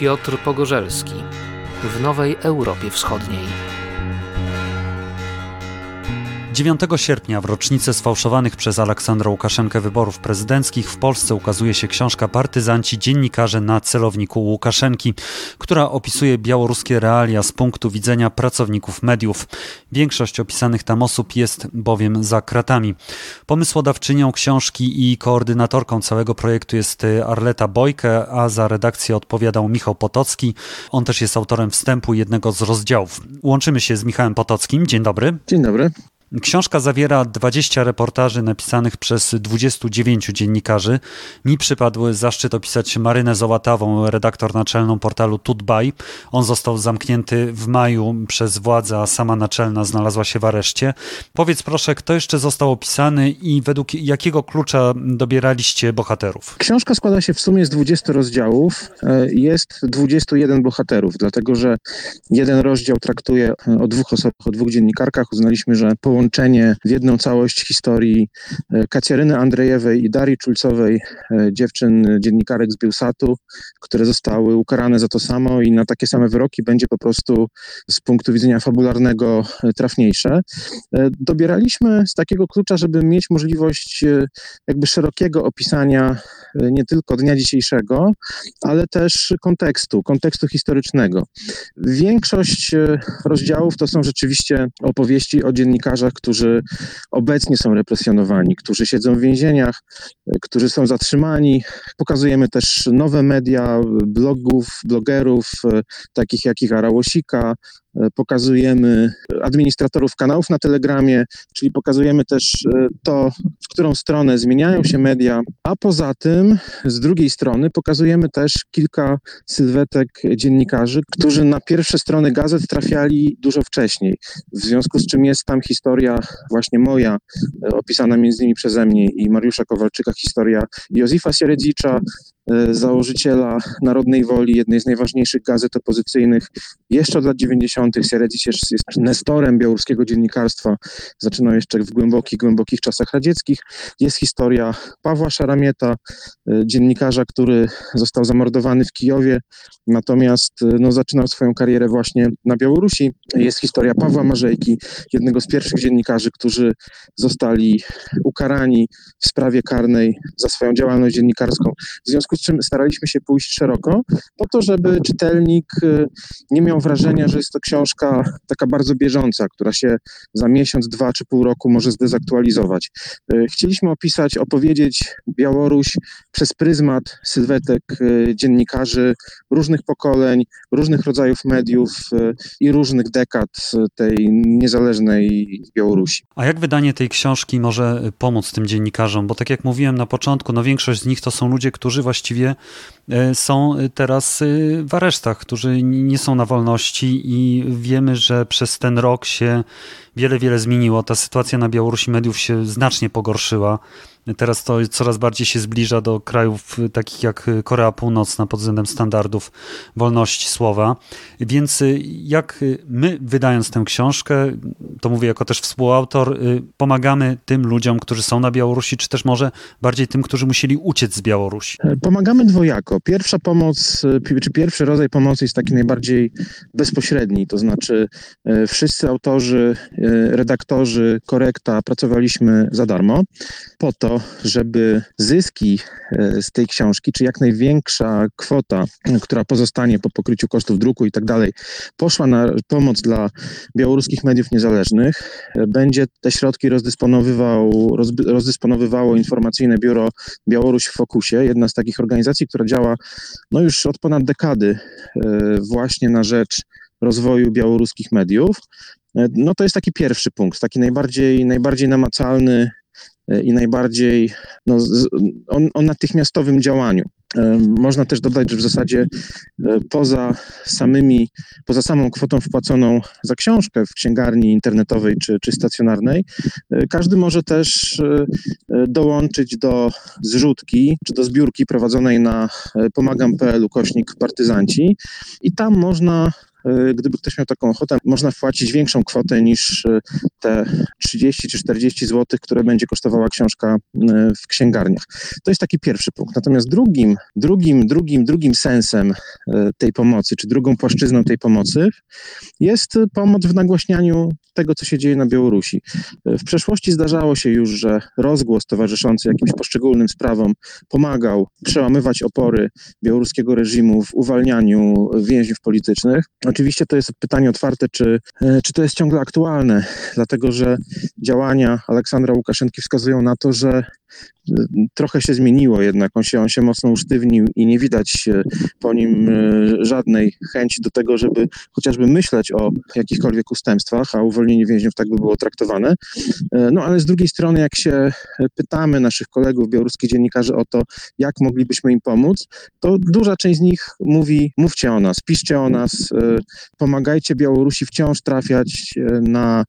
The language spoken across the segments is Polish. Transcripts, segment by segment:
Piotr Pogorzelski w Nowej Europie Wschodniej. 9 sierpnia w rocznicę sfałszowanych przez Aleksandra Łukaszenkę wyborów prezydenckich w Polsce ukazuje się książka Partyzanci dziennikarze na celowniku Łukaszenki, która opisuje białoruskie realia z punktu widzenia pracowników mediów. Większość opisanych tam osób jest bowiem za kratami. Pomysłodawczynią książki i koordynatorką całego projektu jest Arleta Bojke, a za redakcję odpowiadał Michał Potocki. On też jest autorem wstępu jednego z rozdziałów. Łączymy się z Michałem Potockim. Dzień dobry. Dzień dobry. Książka zawiera 20 reportaży napisanych przez 29 dziennikarzy. Mi przypadł zaszczyt opisać Marynę Zołatawą, redaktor naczelną portalu Tutbaj. On został zamknięty w maju przez władze, a sama naczelna znalazła się w areszcie. Powiedz proszę, kto jeszcze został opisany i według jakiego klucza dobieraliście bohaterów? Książka składa się w sumie z 20 rozdziałów. E, jest 21 bohaterów, dlatego że jeden rozdział traktuje o dwóch osobach, o dwóch dziennikarkach. Uznaliśmy, że połączenie połączenie w jedną całość historii e, Kacjaryny Andrejewej i Darii Czulcowej, e, dziewczyn dziennikarek z Bielsatu, które zostały ukarane za to samo i na takie same wyroki będzie po prostu z punktu widzenia fabularnego e, trafniejsze. Dobieraliśmy z takiego klucza, żeby mieć możliwość jakby szerokiego opisania nie tylko dnia dzisiejszego, ale też kontekstu, kontekstu historycznego. Większość rozdziałów to są rzeczywiście opowieści o dziennikarzach, którzy obecnie są represjonowani, którzy siedzą w więzieniach, którzy są zatrzymani. Pokazujemy też nowe media, blogów, blogerów, e, takich jak Igara Łosika, E, pokazujemy administratorów kanałów na Telegramie, czyli pokazujemy też e, to, w którą stronę zmieniają się media, a poza tym z drugiej strony pokazujemy też kilka sylwetek dziennikarzy, którzy na pierwsze strony gazet trafiali dużo wcześniej, w związku z czym jest tam historia właśnie moja, e, opisana między innymi przeze mnie i Mariusza Kowalczyka, historia Józefa Sieredzicza, E, założyciela Narodnej Woli, jednej z najważniejszych gazet opozycyjnych jeszcze od lat 90. Sieredzic jest, nestorem białoruskiego dziennikarstwa. Zaczynał jeszcze w głębokich, głębokich czasach radzieckich. Jest historia Pawła Szaramieta, e, dziennikarza, który został zamordowany w Kijowie, natomiast e, no, zaczynał swoją karierę właśnie na Białorusi. Jest historia Pawła Marzejki, jednego z pierwszych dziennikarzy, którzy zostali ukarani w sprawie karnej za swoją działalność dziennikarską. W związku z czym staraliśmy się pójść szeroko, po to, żeby czytelnik y, nie miał wrażenia, że jest to książka taka bardzo bieżąca, która się za miesiąc, dwa czy pół roku może zdezaktualizować. Y, chcieliśmy opisać, opowiedzieć Białoruś przez pryzmat sylwetek y, dziennikarzy różnych pokoleń, różnych rodzajów mediów i różnych dekad tej niezależnej Białorusi. A jak wydanie tej książki może pomóc tym dziennikarzom? Bo tak jak mówiłem na początku, no większość z nich to są ludzie, którzy właściwie właściwie e, są teraz e, w aresztach, którzy nie są na wolności i wiemy, że przez ten rok się wiele, wiele zmieniło. Ta sytuacja na Białorusi mediów się znacznie pogorszyła. Teraz to coraz bardziej się zbliża do krajów takich jak Korea Północna pod względem standardów wolności słowa. Więc jak my, wydając tę książkę, to mówię jako też współautor, pomagamy tym ludziom, którzy są na Białorusi, czy też może bardziej tym, którzy musieli uciec z Białorusi? Pomagamy dwojako. Pierwsza pomoc, czy pierwszy rodzaj pomocy jest taki najbardziej bezpośredni, to znaczy e, wszyscy autorzy, e, redaktorzy, korekta pracowaliśmy za darmo po to, żeby zyski e, z tej książki, czy jak największa kwota, która pozostanie po pokryciu kosztów druku i tak dalej, poszła na pomoc dla białoruskich mediów niezależnych, e, będzie te środki rozdysponowywał, rozdysponowywało informacyjne biuro Białoruś w Fokusie, jedna z takich organizacji, która działa no już od ponad dekady e, właśnie na rzecz rozwoju białoruskich mediów. No to jest taki pierwszy punkt, taki najbardziej, najbardziej namacalny i najbardziej no, o, o natychmiastowym działaniu. E, można też dodać, że w zasadzie e, poza samymi, poza samą kwotą wpłaconą za książkę w księgarni internetowej czy, czy stacjonarnej, każdy może też dołączyć do zrzutki czy do zbiórki prowadzonej na pomagam.pl kośnik partyzanci i tam można gdyby ktoś miał taką ochotę, można wpłacić większą kwotę niż te 30 czy 40 zł, które będzie kosztowała książka w księgarniach. To jest taki pierwszy punkt. Natomiast drugim, drugim, drugim, drugim sensem tej pomocy, czy drugą płaszczyzną tej pomocy jest pomoc w nagłaśnianiu tego, co się dzieje na Białorusi. W przeszłości zdarzało się już, że rozgłos towarzyszący jakimś poszczególnym sprawom pomagał przełamywać opory białoruskiego reżimu w uwalnianiu więźniów politycznych. Oczywiście to jest pytanie otwarte, czy, e, czy to jest ciągle aktualne, dlatego że działania Aleksandra Łukaszenki wskazują na to, że trochę się zmieniło jednak, on się, on się mocno usztywnił i nie widać po nim e, żadnej chęci do tego, żeby chociażby myśleć o jakichkolwiek ustępstwach, a uwolnienie więźniów tak by było traktowane. E, no ale z drugiej strony, jak się pytamy naszych kolegów, białoruskich dziennikarzy o to, jak moglibyśmy im pomóc, to duża część z nich mówi, mówcie o nas, piszcie o nas, e, pomagajcie Białorusi wciąż trafiać na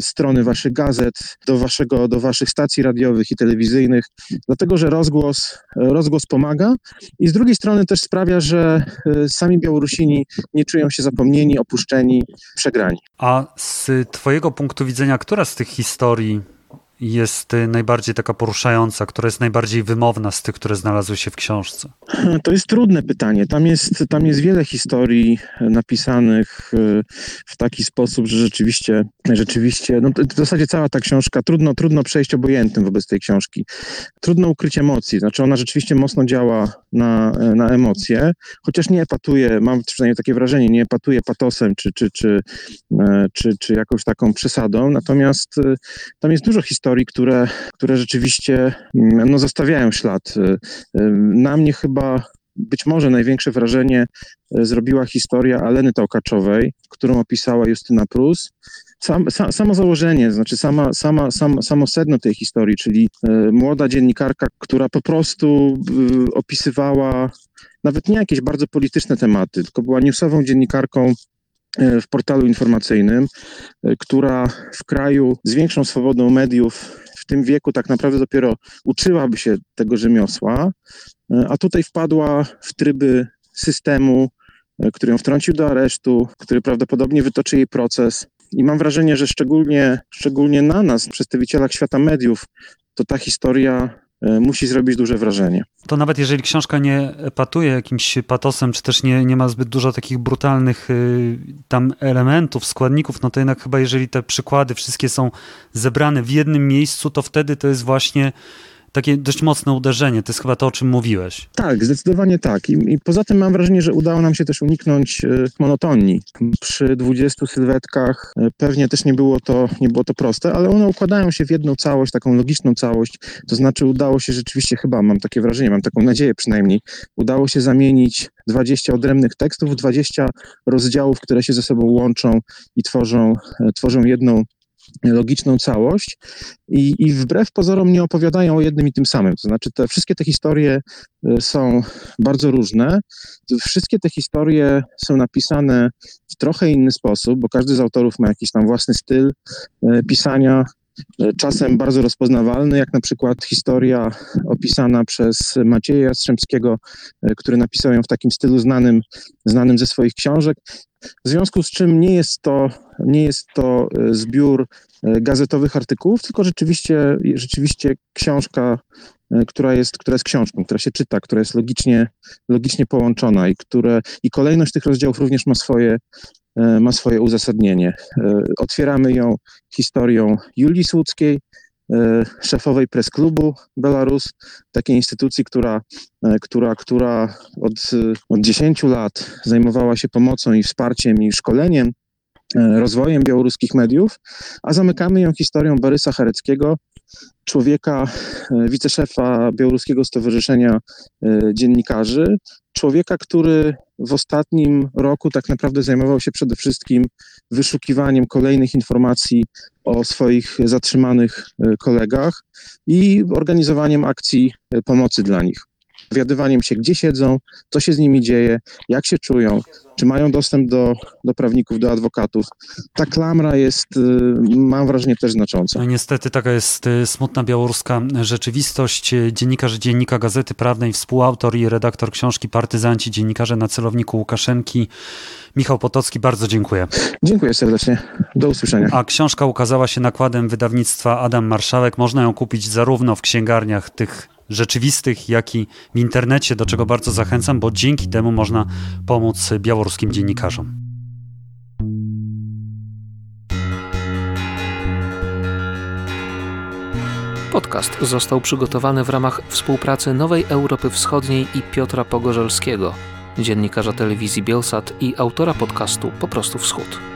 strony waszych gazet, do, waszego, do waszych stacji radiowych i telewizyjnych, telewizyjnych, dlatego że rozgłos, rozgłos pomaga i z drugiej strony też sprawia, że e, sami Białorusini nie czują się zapomnieni, opuszczeni, przegrani. A z Twojego punktu widzenia, która z tych historii jest y, najbardziej taka poruszająca, która jest najbardziej wymowna z tych, które znalazły się w książce? To jest trudne pytanie. Tam jest, tam jest wiele historii napisanych y, w taki sposób, że rzeczywiście, rzeczywiście, no w zasadzie cała ta książka, trudno, trudno przejść obojętnym wobec tej książki. Trudno ukryć emocji, znaczy ona rzeczywiście mocno działa na, na emocje, chociaż nie epatuje, mam przynajmniej takie wrażenie, nie epatuje patosem czy, czy, czy, e, czy, czy jakąś taką przesadą, natomiast tam jest dużo historii, historii, które, które rzeczywiście mm, no, zostawiają ślad. Y, y, na mnie chyba być może największe wrażenie y, zrobiła historia Aleny Tałkaczowej, którą opisała Justyna Prus. Sam, sam, samo założenie, znaczy sama, sama, sam, samo sedno tej historii, czyli młoda dziennikarka, która po prostu opisywała nawet nie jakieś bardzo polityczne tematy, tylko była newsową dziennikarką w portalu informacyjnym, e, która w kraju z większą swobodą mediów w tym wieku tak naprawdę dopiero uczyłaby się tego rzemiosła, e, a tutaj wpadła w tryby systemu, który ją wtrącił do aresztu, który prawdopodobnie wytoczy jej proces. I mam wrażenie, że szczególnie, szczególnie na nas, przedstawicielach świata mediów, to ta historia E, musi zrobić duże wrażenie. To nawet jeżeli książka nie epatuje jakimś patosem, czy też nie, nie ma zbyt dużo takich brutalnych y, tam elementów, składników, no to jednak chyba jeżeli te przykłady wszystkie są zebrane w jednym miejscu, to wtedy to jest właśnie takie dość mocne uderzenie. To jest chyba to, o czym mówiłeś. Tak, zdecydowanie tak. I, i poza tym mam wrażenie, że udało nam się też uniknąć y, monotonii. Przy 20 sylwetkach y, pewnie też nie było, to, nie było to proste, ale one układają się w jedną całość, taką logiczną całość. To znaczy udało się rzeczywiście, chyba mam takie wrażenie, mam taką nadzieję przynajmniej, udało się zamienić 20 odrębnych tekstów, 20 rozdziałów, które się ze sobą łączą i tworzą, y, tworzą jedną logiczną całość i, i wbrew pozorom nie opowiadają o jednym i tym samym. To znaczy, te wszystkie te historie y, są bardzo różne. Wszystkie te historie są napisane w trochę inny sposób, bo każdy z autorów ma jakiś tam własny styl y, pisania, czasem bardzo rozpoznawalny, jak na przykład historia opisana przez Macieja Jastrzębskiego, który napisał ją w takim stylu znanym, znanym ze swoich książek. W związku z czym nie jest to, nie jest to e, zbiór e, gazetowych artykułów, tylko rzeczywiście, rzeczywiście książka, e, która jest, która jest książką, która się czyta, która jest logicznie, logicznie połączona i, które, i kolejność tych rozdziałów również ma swoje, ma swoje uzasadnienie. Otwieramy ją historią Julii Słuckiej, E, szefowej press-klubu Belarus, takiej instytucji, która, e, która, która od, od 10 lat zajmowała się pomocą i wsparciem i szkoleniem, e, rozwojem białoruskich mediów, a zamykamy ją historią Borysa Chareckiego, człowieka, wiceszefa Białoruskiego Stowarzyszenia Dziennikarzy, człowieka, który w ostatnim roku tak naprawdę zajmował się przede wszystkim wyszukiwaniem kolejnych informacji o swoich zatrzymanych e, kolegach i organizowaniem akcji e, pomocy dla nich. Dowiadywaniem się, gdzie siedzą, co się z nimi dzieje, jak się czują, czy mają dostęp do, do prawników, do adwokatów. Ta klamra jest, y, mam wrażenie, też znacząca. No niestety taka jest y, smutna białoruska rzeczywistość. Dziennikarz Dziennika Gazety Prawnej, współautor i redaktor książki Partyzanci, dziennikarze na celowniku Łukaszenki. Michał Potocki, bardzo dziękuję. Dziękuję serdecznie. Do usłyszenia. A książka ukazała się nakładem wydawnictwa Adam Marszałek. Można ją kupić zarówno w księgarniach tych rzeczywistych, jak i w internecie, do czego bardzo zachęcam, bo dzięki temu można pomóc białoruskim dziennikarzom. Podcast został przygotowany w ramach współpracy Nowej Europy Wschodniej i Piotra Pogorzelskiego, dziennikarza telewizji Bielsat i autora podcastu Po prostu Wschód.